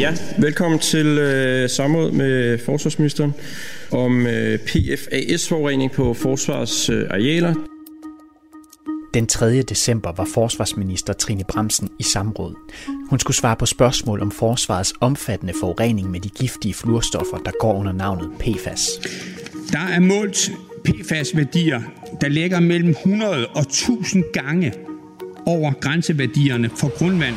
Ja, velkommen til øh, samråd med forsvarsministeren om øh, PFAS-forurening på forsvars øh, arealer. Den 3. december var forsvarsminister Trine Bremsen i samråd. Hun skulle svare på spørgsmål om forsvarets omfattende forurening med de giftige fluorstoffer, der går under navnet PFAS. Der er målt PFAS-værdier, der ligger mellem 100 og 1000 gange over grænseværdierne for grundvand.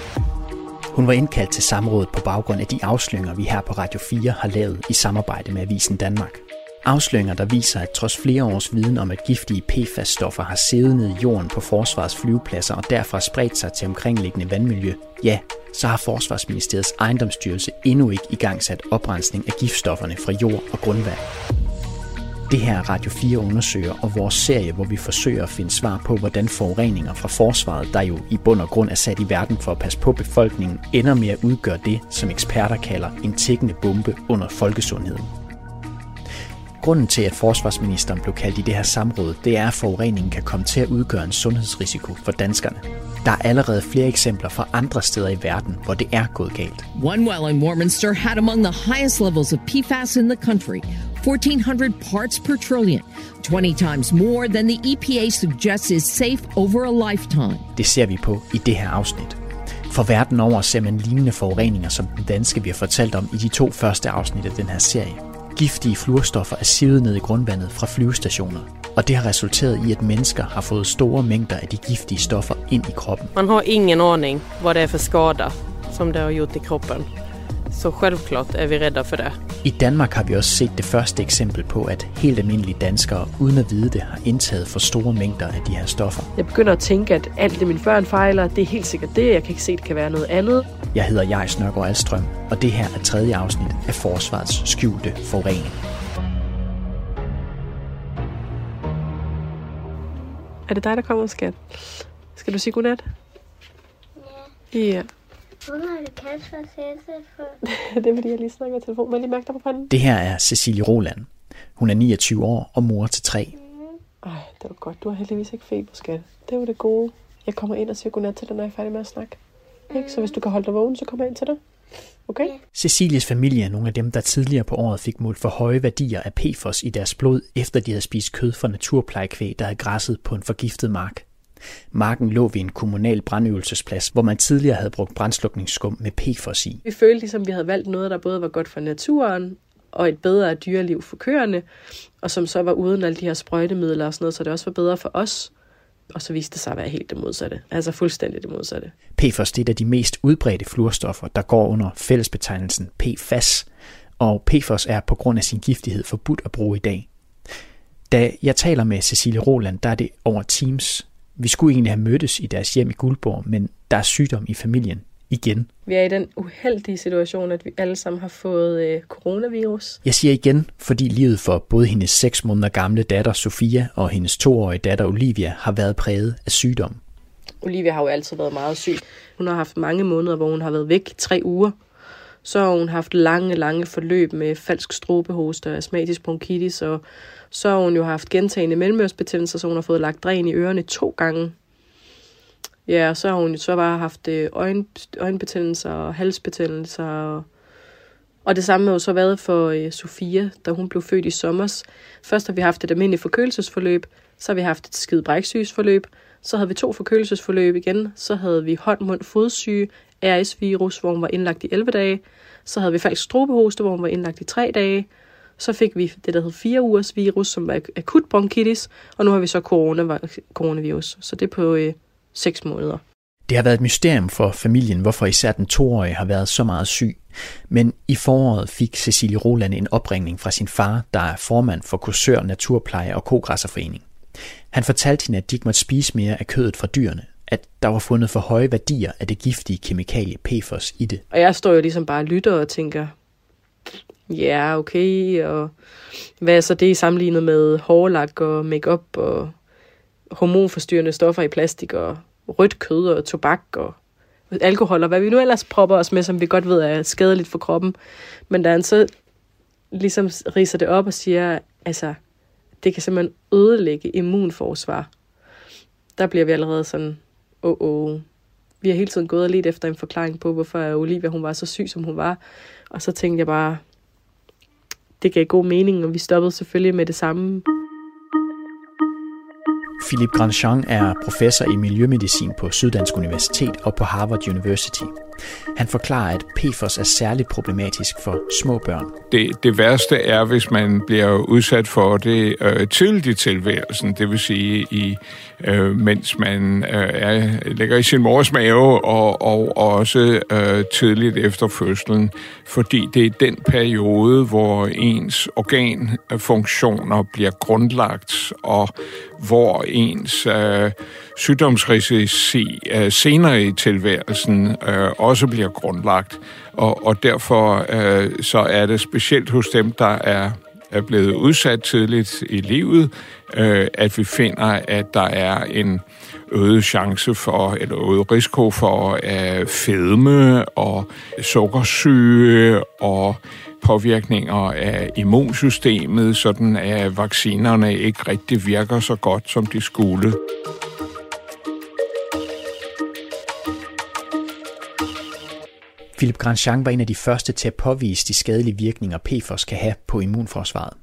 Hun var indkaldt til samrådet på baggrund af de afsløringer, vi her på Radio 4 har lavet i samarbejde med Avisen Danmark. Afsløringer, der viser, at trods flere års viden om, at giftige PFAS-stoffer har siddet ned i jorden på forsvarets flyvepladser og derfra spredt sig til omkringliggende vandmiljø, ja, så har Forsvarsministeriets ejendomsstyrelse endnu ikke igangsat oprensning af giftstofferne fra jord og grundvand. Det her er Radio 4 undersøger og vores serie, hvor vi forsøger at finde svar på, hvordan forureninger fra forsvaret, der jo i bund og grund er sat i verden for at passe på befolkningen, ender med at udgøre det, som eksperter kalder en tækkende bombe under folkesundheden. Grunden til, at forsvarsministeren blev kaldt i det her samråd, det er, at forureningen kan komme til at udgøre en sundhedsrisiko for danskerne. Der er allerede flere eksempler fra andre steder i verden, hvor det er gået galt. One well in Warminster had among the highest levels of PFAS in the country, 1,400 parts per trillion, 20 times more than the EPA suggests is safe over a lifetime. Det ser vi på i det her afsnit. For verden over ser man lignende forureninger som den danske, vi har fortalt om i de to første afsnit af den her serie. Giftige fluorstoffer er sivet ned i grundvandet fra flyvestationer, og det har resulteret i, at mennesker har fået store mængder af de giftige stoffer ind i kroppen. Man har ingen aning vad det är för skada som det har gjort i kroppen. Så självklart är vi rädda för det. I Danmark har vi også set det første eksempel på, at helt almindelige danskere, uden at vide det, har indtaget for store mængder af de her stoffer. Jeg begynder at tænke, at alt det, mine børn fejler, det er helt sikkert det. Jeg kan ikke se, det kan være noget andet. Jeg hedder Jais Nørgaard Alstrøm, og det her er tredje afsnit af Forsvarets skjulte forurening. Er det dig, der kommer, skat? Skal du sige godnat? Ja. Ja. Hvorfor har for sæsset for? det er, fordi jeg lige snakker i telefon. Må jeg lige mærke dig på panden? Det her er Cecilie Roland. Hun er 29 år og mor til tre. Ej, det var godt. Du har heldigvis ikke feber, skat. Det var det gode. Jeg kommer ind og siger godnat til dig, når jeg er færdig med at snakke. Ikke? Så hvis du kan holde dig vågen, så kommer jeg ind til dig. Okay? Cecilies familie er nogle af dem, der tidligere på året fik målt for høje værdier af PFOS i deres blod, efter de havde spist kød fra naturplejekvæg, der havde græsset på en forgiftet mark. Marken lå ved en kommunal brandøvelsesplads, hvor man tidligere havde brugt brandslukningsskum med PFOS i. Vi følte ligesom, vi havde valgt noget, der både var godt for naturen, og et bedre dyreliv for køerne, og som så var uden alle de her sprøjtemidler og sådan noget, så det også var bedre for os. Og så viste det sig at være helt det modsatte. Altså fuldstændig det modsatte. PFOS det er et af de mest udbredte fluorstoffer, der går under fællesbetegnelsen PFAS, og PFOS er på grund af sin giftighed forbudt at bruge i dag. Da jeg taler med Cecilie Roland, der er det over Teams. Vi skulle egentlig have mødtes i deres hjem i Guldborg, men der er sygdom i familien igen. Vi er i den uheldige situation, at vi alle sammen har fået øh, coronavirus. Jeg siger igen, fordi livet for både hendes 6 måneder gamle datter Sofia og hendes toårige datter Olivia har været præget af sygdom. Olivia har jo altid været meget syg. Hun har haft mange måneder, hvor hun har været væk tre uger. Så har hun haft lange, lange forløb med falsk strobehoste og astmatisk bronkitis, og så har hun jo haft gentagende mellemørsbetændelser, så hun har fået lagt dræn i ørerne to gange. Ja, og så har hun jo så bare haft øh, øjen, øjenbetændelser og halsbetændelser. Og, og det samme har jo så været for øh, Sofia, da hun blev født i sommer. Først har vi haft et almindeligt forkølelsesforløb, så har vi haft et skide bræksygesforløb, så havde vi to forkølelsesforløb igen, så havde vi hånd, mund, fodsyge, RS-virus, hvor hun var indlagt i 11 dage, så havde vi falsk strobehoste, hvor hun var indlagt i 3 dage, så fik vi det, der hed 4 ugers virus, som var akut bronkitis, og nu har vi så corona, coronavirus. Så det er på øh, 6 måneder. Det har været et mysterium for familien, hvorfor især den toårige har været så meget syg. Men i foråret fik Cecilie Roland en opringning fra sin far, der er formand for Kursør Naturpleje og Kogræsserforening. Han fortalte hende, at de ikke måtte spise mere af kødet fra dyrene, at der var fundet for høje værdier af det giftige kemikalie PFOS i det. Og jeg står jo ligesom bare og lytter og tænker, ja, okay, og hvad er så det sammenlignet med hårlak og makeup og hormonforstyrrende stoffer i plastik og rødt kød og tobak og alkohol og hvad vi nu ellers propper os med, som vi godt ved er skadeligt for kroppen. Men da han så ligesom riser det op og siger, altså, det kan simpelthen ødelægge immunforsvar. Der bliver vi allerede sådan, åh, oh, oh, vi har hele tiden gået og let efter en forklaring på, hvorfor Olivia hun var så syg, som hun var. Og så tænkte jeg bare, det gav god mening, og vi stoppede selvfølgelig med det samme. Philip Grandjean er professor i miljømedicin på Syddansk Universitet og på Harvard University. Han forklarer, at PFOS er særligt problematisk for små børn. Det, det værste er, hvis man bliver udsat for det øh, tidligt i tilværelsen, det vil sige, i, øh, mens man øh, er, ligger i sin mors mave, og, og også øh, tidligt efter fødslen, fordi det er den periode, hvor ens organfunktioner bliver grundlagt, og hvor ens øh, sygdomsrisici øh, senere i tilværelsen øh, også bliver grundlagt. Og, og derfor øh, så er det specielt hos dem, der er, er blevet udsat tidligt i livet, øh, at vi finder, at der er en øget chance for, eller øget risiko for øh, fedme og sukkersyge og påvirkninger af immunsystemet, sådan at vaccinerne ikke rigtig virker så godt, som de skulle. Philip Grandjean var en af de første til at påvise de skadelige virkninger PFOS kan have på immunforsvaret.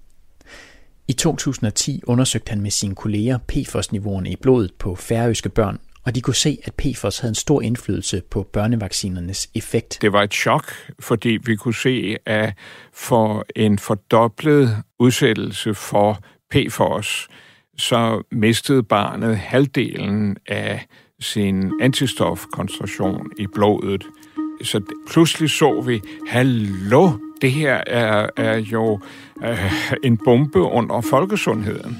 I 2010 undersøgte han med sine kolleger PFOS-niveauerne i blodet på færøske børn, og de kunne se, at PFOS havde en stor indflydelse på børnevaccinernes effekt. Det var et chok, fordi vi kunne se, at for en fordoblet udsættelse for PFOS, så mistede barnet halvdelen af sin antistofkoncentration i blodet så pludselig så vi, hallo, det her er, er jo øh, en bombe under folkesundheden.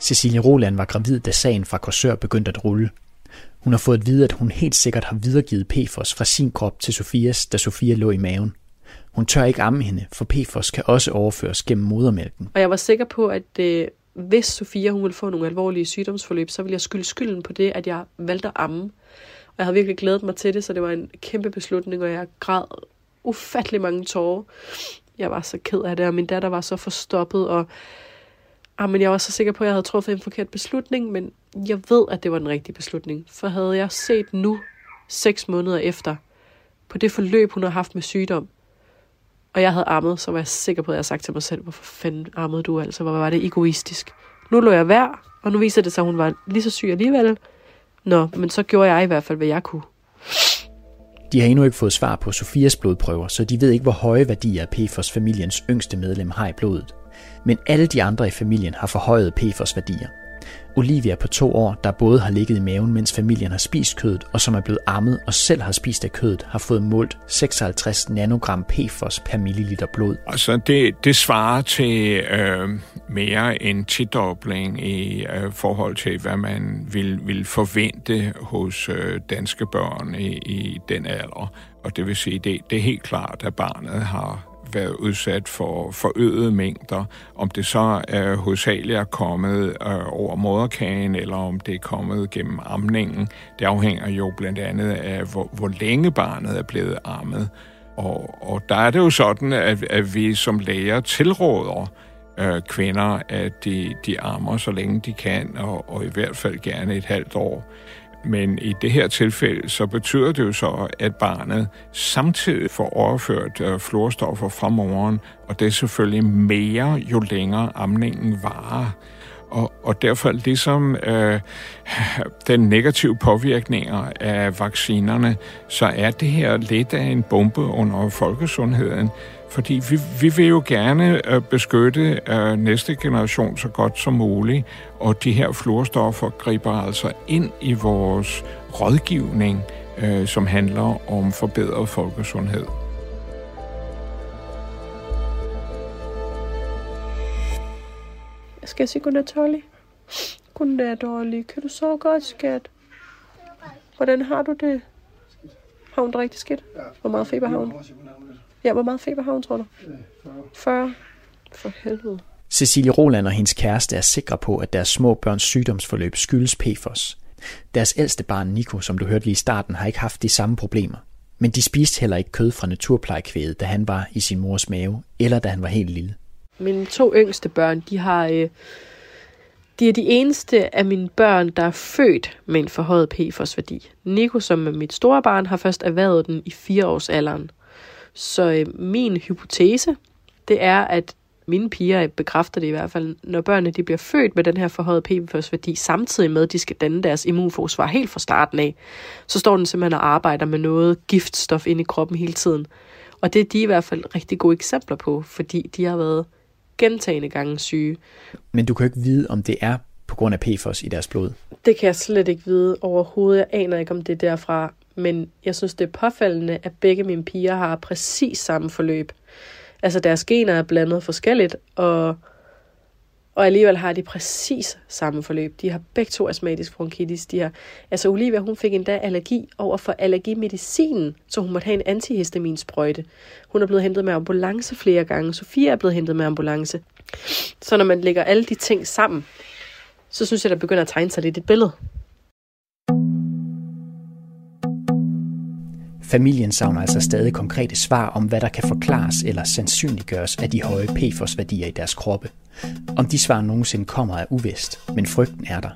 Cecilie Roland var gravid, da sagen fra Korsør begyndte at rulle. Hun har fået at vide, at hun helt sikkert har videregivet PFOS fra sin krop til Sofias, da Sofia lå i maven. Hun tør ikke amme hende, for PFOS kan også overføres gennem modermælken. Og jeg var sikker på, at det hvis Sofia hun ville få nogle alvorlige sygdomsforløb, så ville jeg skylde skylden på det, at jeg valgte at amme. Og jeg havde virkelig glædet mig til det, så det var en kæmpe beslutning, og jeg græd ufattelig mange tårer. Jeg var så ked af det, og min datter var så forstoppet, og ah, men jeg var så sikker på, at jeg havde truffet en forkert beslutning, men jeg ved, at det var den rigtige beslutning. For havde jeg set nu, seks måneder efter, på det forløb, hun har haft med sygdom, og jeg havde armet, så var jeg sikker på, at jeg havde sagt til mig selv, hvorfor fanden armede du altså, hvor var det egoistisk. Nu lå jeg værd, og nu viser det sig, at hun var lige så syg alligevel. Nå, men så gjorde jeg i hvert fald, hvad jeg kunne. De har endnu ikke fået svar på Sofias blodprøver, så de ved ikke, hvor høje værdier PFOS familiens yngste medlem har i blodet. Men alle de andre i familien har forhøjet PFOS værdier. Olivia på to år, der både har ligget i maven, mens familien har spist kødet, og som er blevet ammet og selv har spist af kødet, har fået målt 56 nanogram PFOS per milliliter blod. Altså det, det svarer til øh, mere end tidobling i øh, forhold til, hvad man vil, vil forvente hos øh, danske børn i, i den alder. Og det vil sige, det, det er helt klart, at barnet har været udsat for forøgede mængder. Om det så er hovedsageligt er kommet øh, over moderkagen, eller om det er kommet gennem amningen, det afhænger jo blandt andet af, hvor, hvor længe barnet er blevet ammet. Og, og der er det jo sådan, at, at vi som læger tilråder øh, kvinder, at de, de ammer så længe de kan, og, og i hvert fald gerne et halvt år. Men i det her tilfælde, så betyder det jo så, at barnet samtidig får overført øh, fluorstoffer fra moren, og det er selvfølgelig mere, jo længere amningen varer. Og, og derfor ligesom øh, den negative påvirkninger af vaccinerne, så er det her lidt af en bombe under folkesundheden. Fordi vi, vi vil jo gerne øh, beskytte øh, næste generation så godt som muligt, og de her fluorstoffer griber altså ind i vores rådgivning, øh, som handler om forbedret folkesundhed. Skal jeg sige godnat, Tolly? Godnat, Olli. Kan du sove godt, skat? Hvordan har du det? Har hun det rigtig skidt? Hvor meget feber har hun? Ja, hvor meget feber har hun, tror du? 40. For helvede. Cecilie Roland og hendes kæreste er sikre på, at deres små børns sygdomsforløb skyldes PFOS. Deres ældste barn, Nico, som du hørte lige i starten, har ikke haft de samme problemer. Men de spiste heller ikke kød fra naturplejekvædet, da han var i sin mors mave, eller da han var helt lille. Mine to yngste børn, de har, øh, de er de eneste af mine børn, der er født med en forhøjet PFOS-værdi. Nico, som er mit store barn, har først erhvervet den i fire års alderen. Så øh, min hypotese, det er, at mine piger bekræfter det i hvert fald, når børnene de bliver født med den her forhøjet PFOS-værdi, samtidig med, at de skal danne deres immunforsvar helt fra starten af, så står den simpelthen og arbejder med noget giftstof ind i kroppen hele tiden. Og det er de i hvert fald rigtig gode eksempler på, fordi de har været gentagende gange syge. Men du kan ikke vide, om det er på grund af PFOS i deres blod? Det kan jeg slet ikke vide overhovedet. Jeg aner ikke, om det er derfra. Men jeg synes, det er påfaldende, at begge mine piger har præcis samme forløb. Altså deres gener er blandet forskelligt, og, og alligevel har de præcis samme forløb. De har begge to astmatisk bronkitis. De har, altså Olivia, hun fik endda allergi over for allergimedicinen, så hun måtte have en antihistaminsprøjte. Hun er blevet hentet med ambulance flere gange. Sofia er blevet hentet med ambulance. Så når man lægger alle de ting sammen, så synes jeg, der begynder at tegne sig lidt et billede. Familien savner altså stadig konkrete svar om, hvad der kan forklares eller sandsynliggøres af de høje PFOS-værdier i deres kroppe. Om de svar nogensinde kommer er uvist, men frygten er der.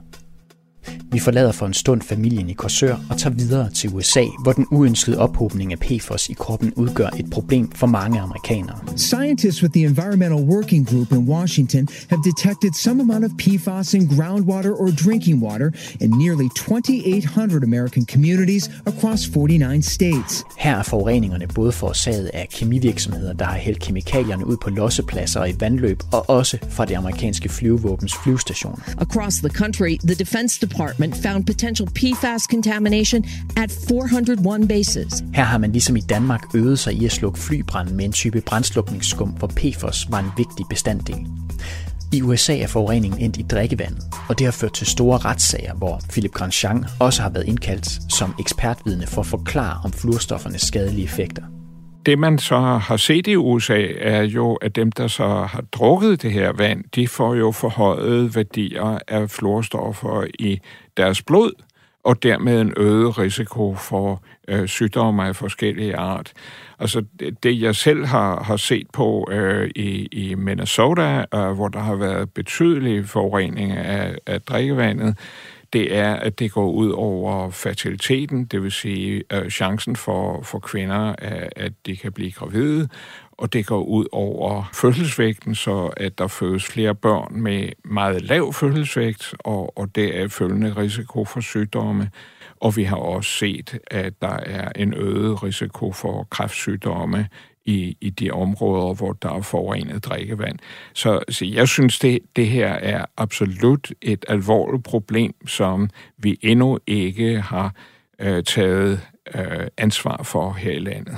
Vi forlader for en stund familien i Korsør og tager videre til USA, hvor den uønskede ophobning af PFOS i kroppen udgør et problem for mange amerikanere. Scientists with the Environmental Working Group in Washington have detected some amount of PFOS in groundwater or drinking water in nearly 2,800 American communities across 49 states. Her er forureningerne både forårsaget af kemivirksomheder, der har hældt kemikalierne ud på lossepladser og i vandløb, og også fra det amerikanske flyvevåbens flyvestation. Across the country, the Defense Department found potential PFAS contamination at 401 bases. Her har man ligesom i Danmark øvet sig i at slukke flybrand med en type brændslukningsskum, hvor PFOS var en vigtig bestanddel. I USA er forureningen endt i drikkevandet, og det har ført til store retssager, hvor Philip Grandjean også har været indkaldt som ekspertvidne for at forklare om fluorstoffernes skadelige effekter. Det man så har set i USA er jo, at dem, der så har drukket det her vand, de får jo forhøjet værdier af fluorstoffer i deres blod, og dermed en øget risiko for øh, sygdomme af forskellige art. Altså det, det jeg selv har, har set på øh, i, i Minnesota, øh, hvor der har været betydelig forurening af, af drikkevandet, det er, at det går ud over fertiliteten, det vil sige øh, chancen for, for kvinder, at, at de kan blive gravide, og det går ud over fødselsvægten, så at der fødes flere børn med meget lav fødselsvægt, og, og det er følgende risiko for sygdomme. Og vi har også set, at der er en øget risiko for kræftsygdomme i, i de områder, hvor der er forurenet drikkevand. Så, så jeg synes, det, det her er absolut et alvorligt problem, som vi endnu ikke har øh, taget øh, ansvar for her i landet.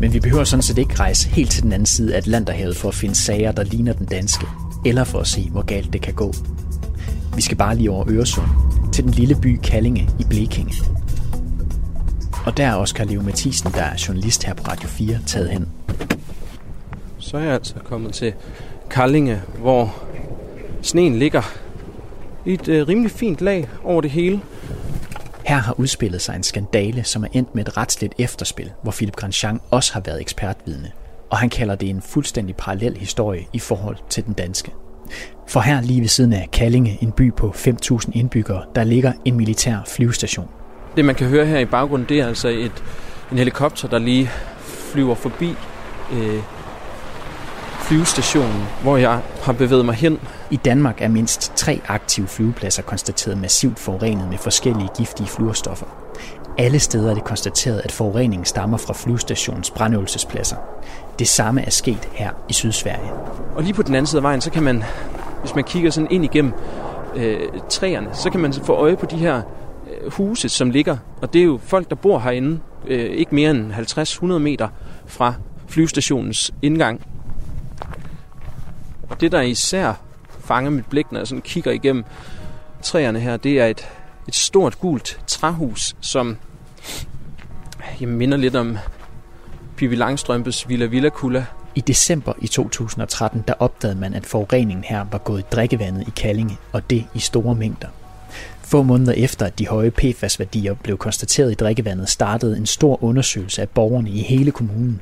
Men vi behøver sådan set ikke rejse helt til den anden side af Atlanterhavet for at finde sager, der ligner den danske, eller for at se, hvor galt det kan gå. Vi skal bare lige over Øresund, til den lille by Kallinge i Blekinge. Og der er Oscar Leo Mathisen, der er journalist her på Radio 4, taget hen. Så er jeg altså kommet til Kallinge, hvor sneen ligger i et øh, rimelig fint lag over det hele. Her har udspillet sig en skandale, som er endt med et retsligt efterspil, hvor Philip Grandjean også har været ekspertvidne. Og han kalder det en fuldstændig parallel historie i forhold til den danske. For her lige ved siden af Kallinge, en by på 5.000 indbyggere, der ligger en militær flyvestation. Det man kan høre her i baggrunden, det er altså et, en helikopter, der lige flyver forbi øh, flyvestationen, hvor jeg har bevæget mig hen. I Danmark er mindst tre aktive flyvepladser konstateret massivt forurenet med forskellige giftige fluorstoffer. Alle steder er det konstateret, at forureningen stammer fra flyvestationens brandøvelsespladser. Det samme er sket her i Sydsverige. Og lige på den anden side af vejen, så kan man, hvis man kigger sådan ind igennem øh, træerne, så kan man få øje på de her huse, som ligger. Og det er jo folk, der bor herinde, øh, ikke mere end 50-100 meter fra flyvestationens indgang. Og det, der især fanger mit blik, når jeg sådan kigger igennem træerne her, det er et, et stort gult træhus, som jeg minder lidt om Pippi Langstrømpes Villa Villa Kula. I december i 2013, der opdagede man, at forureningen her var gået i drikkevandet i Kallinge, og det i store mængder. Få måneder efter, at de høje PFAS-værdier blev konstateret i drikkevandet, startede en stor undersøgelse af borgerne i hele kommunen.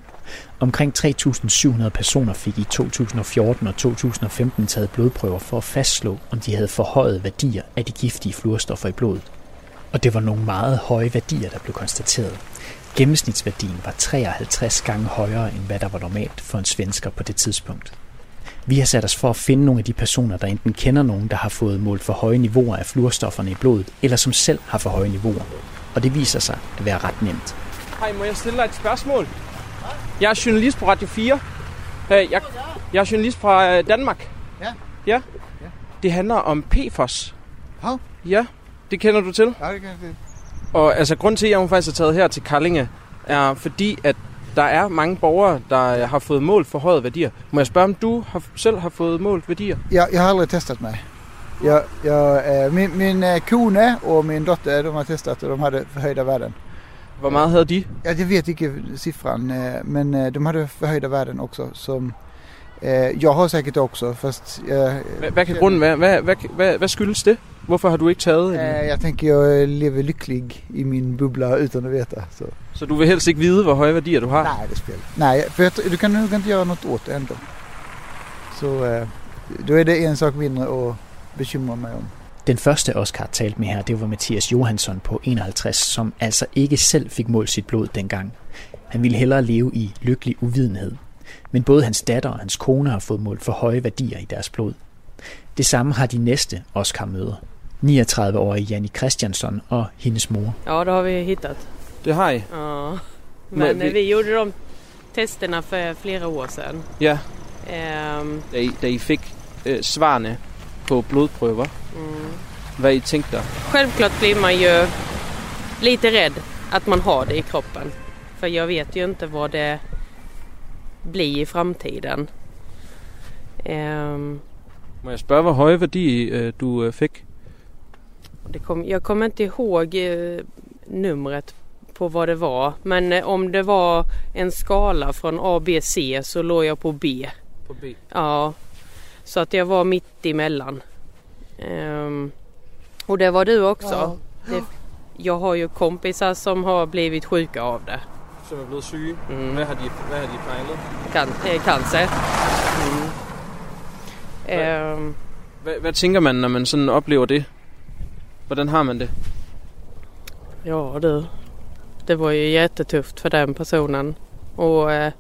Omkring 3.700 personer fik i 2014 og 2015 taget blodprøver for at fastslå, om de havde forhøjet værdier af de giftige fluorstoffer i blodet. Og det var nogle meget høje værdier, der blev konstateret. Gennemsnitsværdien var 53 gange højere, end hvad der var normalt for en svensker på det tidspunkt. Vi har sat os for at finde nogle af de personer, der enten kender nogen, der har fået målt for høje niveauer af fluorstofferne i blodet, eller som selv har for høje niveauer. Og det viser sig at være ret nemt. Hej, må jeg stille dig et spørgsmål? Jeg er journalist på Radio 4. Jeg, jeg er journalist fra øh, Danmark. Ja. Ja. Det handler om PFOS. Hov. Ja, det kender du til. Ja, det kan det. Og altså, grund til, at jeg faktisk er taget her til Kallinge, er fordi, at der er mange borgere, der har fået målt for høje værdier. Må jeg spørge, om du har, selv har fået målt værdier? Jeg, jeg har aldrig testat mig. Jag, jag, eh, min, min eh, kone och min dotter de har testat och de hade förhöjda värden. Hvor meget havde de? Ja, jag vet inte siffran eh, men de hade förhöjda värden också som eh, jag har säkert också fast jag, Hvad, hvad kan grunden være? Hvad, hvad, hvad, hvad skyldes det? Hvorfor har du ikke taget en? eh, jag tänker jag lever lycklig i min bubbla utan att veta. Så. Så du vil helst ikke vide, hvor høje værdier du har? Nej, det spelar Nej, för jag, du kan nog inte göra något åt det ändå. Så eh, då är det en sak mindre att bekymra mig om. Den første Oscar talte med her, det var Mathias Johansson på 51, som altså ikke selv fik målt sit blod dengang. Han ville hellere leve i lykkelig uvidenhed. Men både hans datter og hans kone har fået målt for høje værdier i deres blod. Det samme har de næste Oscar-møder. 39-årige Janni Christiansson og hendes mor. Ja, det har vi hittat. Det har I? Ja. Men Men vi- vi... vi gjorde de testerna för flera år sedan. Ja, Ehm, da I, da I fik øh, svarene på blodprøver. mm. Hvad I tænkte der? Självklart blir man ju lite rädd att man har det i kroppen. För jag vet ju inte vad det blir i framtiden. Ehm, Må jeg spørge, hvor høje værdi øh, du øh, fik? det kom, jag kommer inte ihåg eh, numret på vad det var. Men eh, om det var en skala från A, B, C så låg jag på B. På B. Ja, så att jag var mitt emellan. Ehm, och det var du också. Ja. Det, jag har ju kompisar som har blivit sjuka av det. Som er blevet syge. Mm. Hvad har de, hvad har de fejlet? Can, eh, cancer. Mm. Ehm, Hvad, hvad tænker man, når man sådan oplever det? Hvordan har man det? ja du, det var ju jättetufft för den personen. Och eh,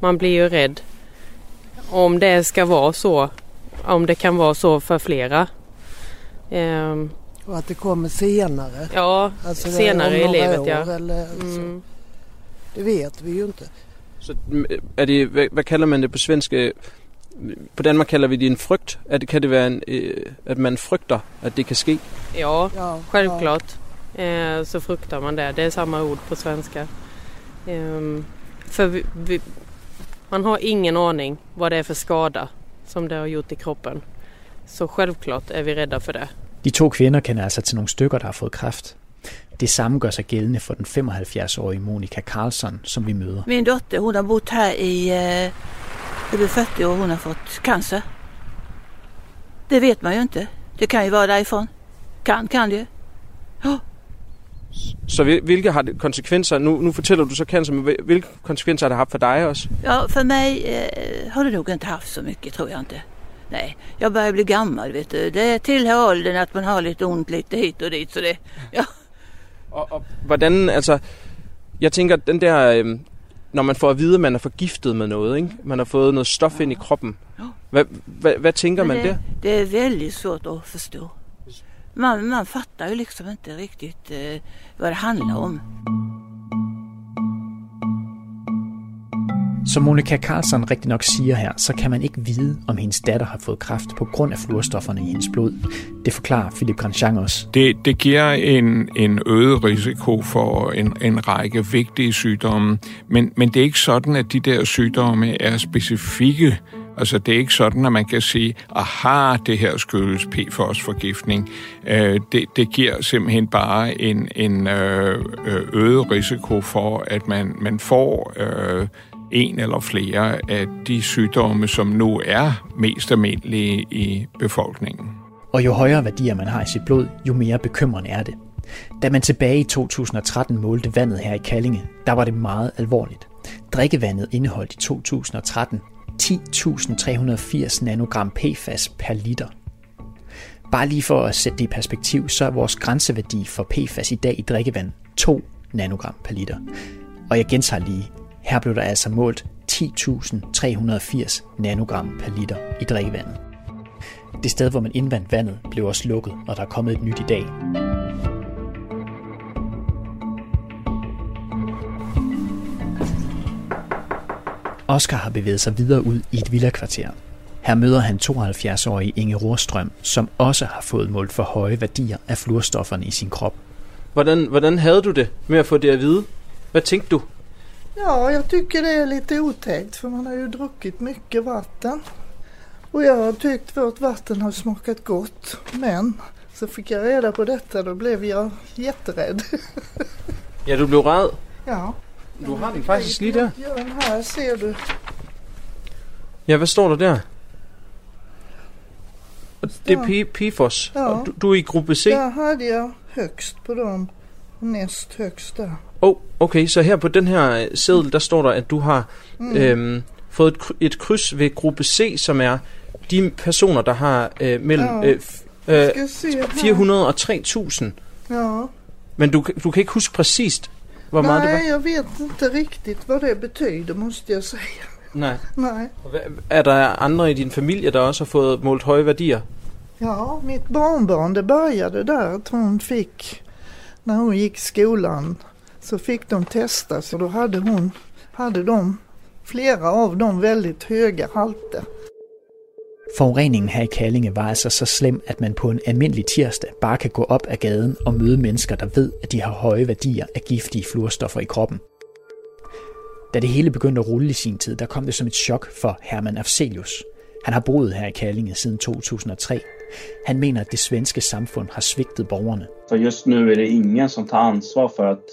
man blir ju rädd. Om det ska vara så. Om det kan vara så för flera. Ehm, Och att det kommer senare. ja, Alltså det senare i livet år ja. Eller så. Mm. Det vet vi ju inte. Så mm, er det, hvad, hvad kalder man det på svensk? Øh, På Danmark kalder vi det en frygt. Er det, kan det være, en, øh, at man frygter, at det kan ske? Ja, Ja, självklart. Eh, så fruktar man det. Det är samma ord på svenska. Ehm, för vi, vi, man har ingen aning vad det är för skada som det har gjort i kroppen. Så självklart är vi rädda för det. De to kvinder kender altså til nogle stykker, der har fået kræft. Det samme gør sig gældende for den 75-årige Monika Karlsson, som vi møder. Min dotter hon har bott här i över 40 år. Hon har fått cancer. Det vet man ju inte. Det kan ju vara därifrån. Kan, kan det ju. Så hvil- hvilke har det konsekvenser? Nu, nu fortæller du så cancer, men hvil- hvilke konsekvenser har det haft for dig også? Ja, för mig eh, har det nog inte haft så mycket tror jag inte. Nej, jag börjar bli gammal vet du. Det tillhör åldern att man har lite ont lite hit och dit. Så det, ja. Og, og hvordan, altså, jeg tænker, den der, øh, når man får at vide, at man er forgiftet med noget, ikke? man har fået noget stof ind i kroppen. Hvad, hvad, hvad tænker man Men der? det, det är väldigt svårt att förstå. Man, man fattar ju liksom inte riktigt eh, vad det handlar om. Som Monika Carlsen rigtig nok siger her, så kan man ikke vide, om hendes datter har fået kræft på grund af fluorstofferne i hendes blod. Det forklarer Philip Grandjean også. Det, det giver en, en øget risiko for en, en række vigtige sygdomme, men, men det er ikke sådan, at de der sygdomme er specifikke. Altså, det er ikke sådan, at man kan sige, aha, det her skyldes PFOS-forgiftning. Øh, det, det giver simpelthen bare en, en øh, øh, øget risiko for, at man, man får øh, en eller flere af de sygdomme, som nu er mest almindelige i befolkningen. Og jo højere værdier man har i sit blod, jo mere bekymrende er det. Da man tilbage i 2013 målte vandet her i Kallinge, der var det meget alvorligt. Drikkevandet indeholdt i 2013 10.380 nanogram PFAS per liter. Bare lige for at sætte det i perspektiv, så er vores grænseværdi for PFAS i dag i drikkevand 2 nanogram per liter. Og jeg gentager lige, her blev der altså målt 10.380 nanogram per liter i drikkevandet. Det sted, hvor man indvandt vandet, blev også lukket, og der er kommet et nyt i dag. Oscar har bevæget sig videre ud i et villakvarter. Her møder han 72-årige Inge Rorstrøm, som også har fået målt for høje værdier af fluorstofferne i sin krop. Hvordan, hvordan havde du det med at få det at vide? Hvad tænkte du? Ja, jag tycker det är lite otäckt för man har ju druckit mycket vatten. Och jag har tyckt vårt vatten har smakat gott. Men så fick jag reda på detta, då blev jag jätterädd. Ja, du blev ræd. ja. Du har den faktisk lige der. Ja, den här ser du. Ja, hvad står der der? Det er PFOS. Ja. Du, du er i gruppe C. Där hade jag högst på dem. Näst högst där. Oh, okay, så her på den her øh, seddel, der står der, at du har Mm. øhm, fået et, et kryds ved gruppe C, som er de personer, der har øh, mellem Ja. øh, øh, Ska se här. 400 og 3000. Ja. Men du, du kan ikke huske præcist, hvor meget det Nej, var? jag vet inte riktigt vad det betyder måste jag säga. Nej. Nej. Hvad- Er der andre i din familie, der også har fået målt høje værdier? Ja, mitt barnbarn det började där att hon fick, när hon gick skolan, så fick de testas och då hade hon, hade de, flera av dem väldigt höga halter. Forureningen her i Kallinge var altså så slem, at man på en almindelig tirsdag bare kan gå op ad gaden og møde mennesker, der ved, at de har høje værdier af giftige fluorstoffer i kroppen. Da det hele begyndte at rulle i sin tid, der kom det som et chok for Hermann Afzelius. Han har boet her i Kallinge siden 2003. Han mener, at det svenske samfund har svigtet borgerne. För just nu är det ingen som tar ansvar för att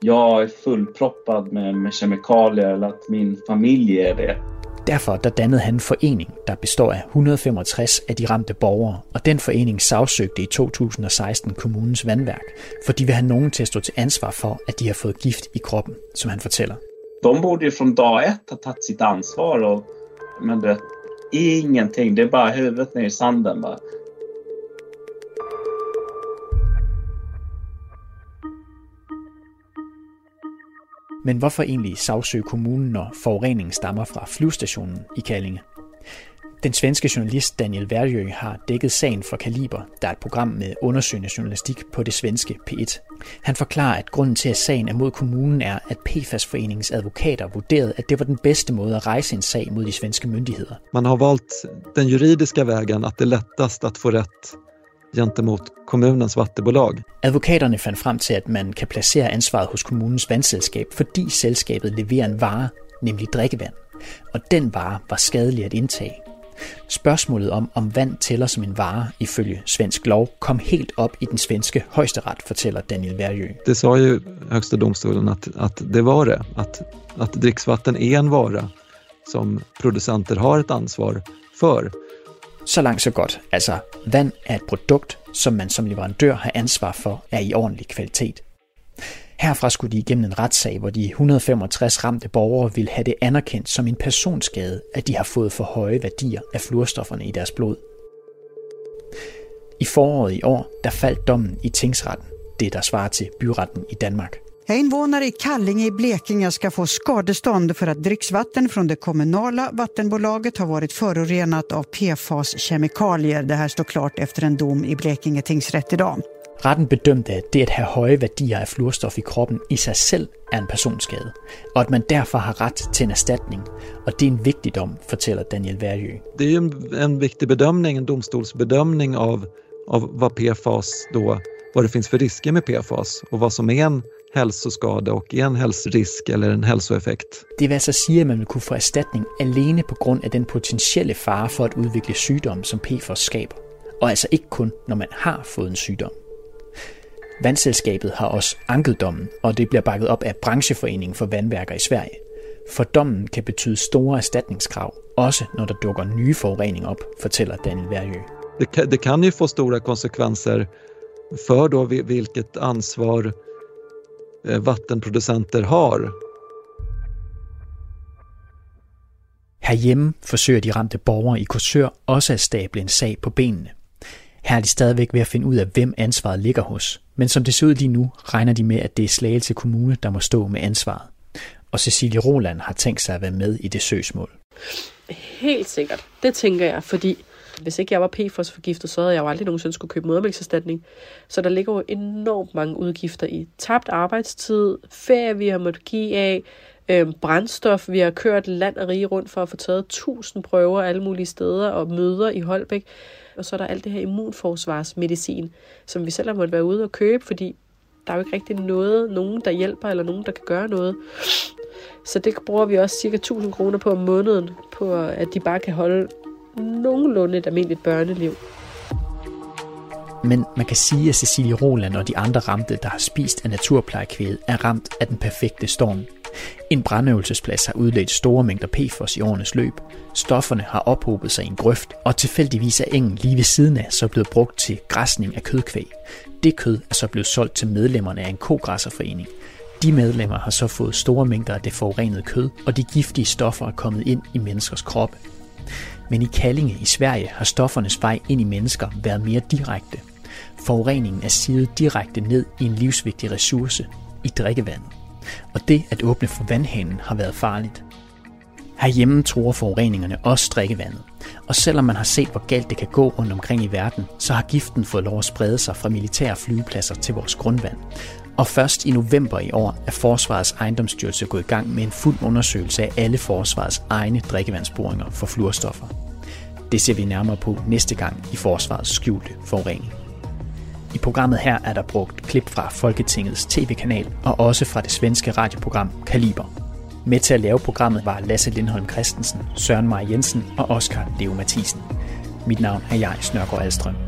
jag är fullproppad med, med kemikalier eller att min familj är det. Derfor der dannede han en forening, der består af 165 af de ramte borgere, og den forening sagsøgte i 2016 kommunens vandværk, for de vil have nogen til at stå til ansvar for, at de har fået gift i kroppen, som han fortæller. De borde ju från dag ett ha tagit sitt ansvar och men det, ingenting. Det är bara huvudet ner i sanden bara. Men hvorfor egentlig sagsøge kommunen, når forureningen stammer fra flyvestationen i Kallinge? Den svenske journalist Daniel Værjø har dækket sagen for Kaliber, der er et program med undersøgende journalistik på det svenske P1. Han forklarer, at grunden til, at sagen er mod kommunen er, at PFAS-foreningens advokater vurderede, at det var den bedste måde at rejse en sag mod de svenske myndigheder. Man har valgt den juridiske vägen at det er lettest at få ret gentemot kommunens vattenbolag. Advokaterne fandt frem til, at man kan placere ansvaret hos kommunens vandselskab, fordi selskabet leverer en vare, nemlig drikkevand. Og den vare var skadelig at indtage. Spørgsmålet om, om vand tæller som en vare ifølge svensk lov, kom helt op i den svenske højesteret, fortæller Daniel Værjø. Det sa ju Högsta domstolen att, att det var det, att, att dricksvatten är en vara som producenter har ett ansvar för. Så langt så godt. Altså, vand er et produkt, som man som leverandør har ansvar for, er i ordentlig kvalitet. Herfra skulle de igennem en retssag, hvor de 165 ramte borgere ville have det anerkendt som en personskade, at de har fået for høje værdier af fluorstofferne i deres blod. I foråret i år, der faldt dommen i tingsretten, det der svarer til byretten i Danmark. Invånare i Kallinge i Blekinge ska få skadestånd för att dricksvatten från det kommunala vattenbolaget har varit förorenat av PFAS-kemikalier. Det här står klart efter en dom i Blekinge tingsrätt idag. Retten bedømte, at det at have høje værdier af fluorstof i kroppen i sig selv er en personskade, og at man derfor har ret til en erstatning. Og det er en vigtig dom, fortæller Daniel Værjø. Det är ju en, en viktig bedömning, en domstolsbedömning av, av vad PFAS då, vad det finns för risker med PFAS och vad som är en hälsoskada och är en hälsorisk eller en hälsoeffekt. Det vil altså sige, at man vil kunne få erstatning alene på grund af den potentielle fare for at udvikle sygdom, som PFAS skaber. Og altså ikke kun, når man har fået en sygdom. Vandselskabet har også anket dommen, og det bliver bakket op af brancheforeningen for vandværker i Sverige. For dommen kan betyde store erstatningskrav, også når der dukker nye forureninger op, fortæller Daniel Værjø. Det kan, det kan ju få stora konsekvenser för då vi- vilket ansvar vattenproducenter har. Herhjemme forsøger de ramte borgere i Korsør også at stable en sag på benene. Her er de stadigvæk ved at finde ud af, hvem ansvaret ligger hos. Men som det ser ud lige nu, regner de med, at det er Slagelse Kommune, der må stå med ansvaret. Og Cecilie Roland har tænkt sig at være med i det søgsmål. Helt sikkert. Det tænker jeg, fordi hvis ikke jeg var PFOS-forgiftet, så havde jeg jo aldrig nogensinde skulle købe modermælkserstatning. Så der ligger jo enormt mange udgifter i tabt arbejdstid, ferie, vi har måttet give af, øh, brændstof. Vi har kørt land og rige rundt for at få taget tusind prøver alle mulige steder og møder i Holbæk. Og så er der alt det her immunforsvarsmedicin, som vi selv har måttet være ude og købe, fordi der er jo ikke rigtig noget, nogen der hjælper, eller nogen, der kan gøre noget. Så det bruger vi også cirka 1000 kroner på om måneden, på at de bare kan holde nogenlunde et almindeligt børneliv. Men man kan sige, at Cecilie Roland og de andre ramte, der har spist af naturplejekvæget, er ramt af den perfekte storm. En brandøvelsesplads har udledt store mængder PFOS i årenes løb. Stofferne har ophobet sig i en grøft, og tilfældigvis er engen lige ved siden af så blevet brugt til græsning af kødkvæg. Det kød er så blevet solgt til medlemmerne af en kogræsserforening. De medlemmer har så fået store mængder af det forurenede kød, og de giftige stoffer er kommet ind i menneskers krop, men i Kallinge i Sverige har stoffernes vej ind i mennesker været mere direkte. Forureningen er sidet direkte ned i en livsvigtig ressource, i drikkevandet. Og det at åbne for vandhanen har været farligt. Herhjemme tror forureningerne også drikkevandet. Og selvom man har set, hvor galt det kan gå rundt omkring i verden, så har giften fået lov at sprede sig fra militære flyvepladser til vores grundvand. Og først i november i år er Forsvarets ejendomsstyrelse gået i gang med en fuld undersøgelse af alle Forsvarets egne drikkevandsboringer for fluorstoffer. Det ser vi nærmere på næste gang i Forsvarets skjulte forurening. I programmet her er der brugt klip fra Folketingets tv-kanal og også fra det svenske radioprogram Kaliber. Med til at lave programmet var Lasse Lindholm Christensen, Søren Maj Jensen og Oscar Leo Mathisen. Mit navn er jeg, Snørgaard Alstrøm.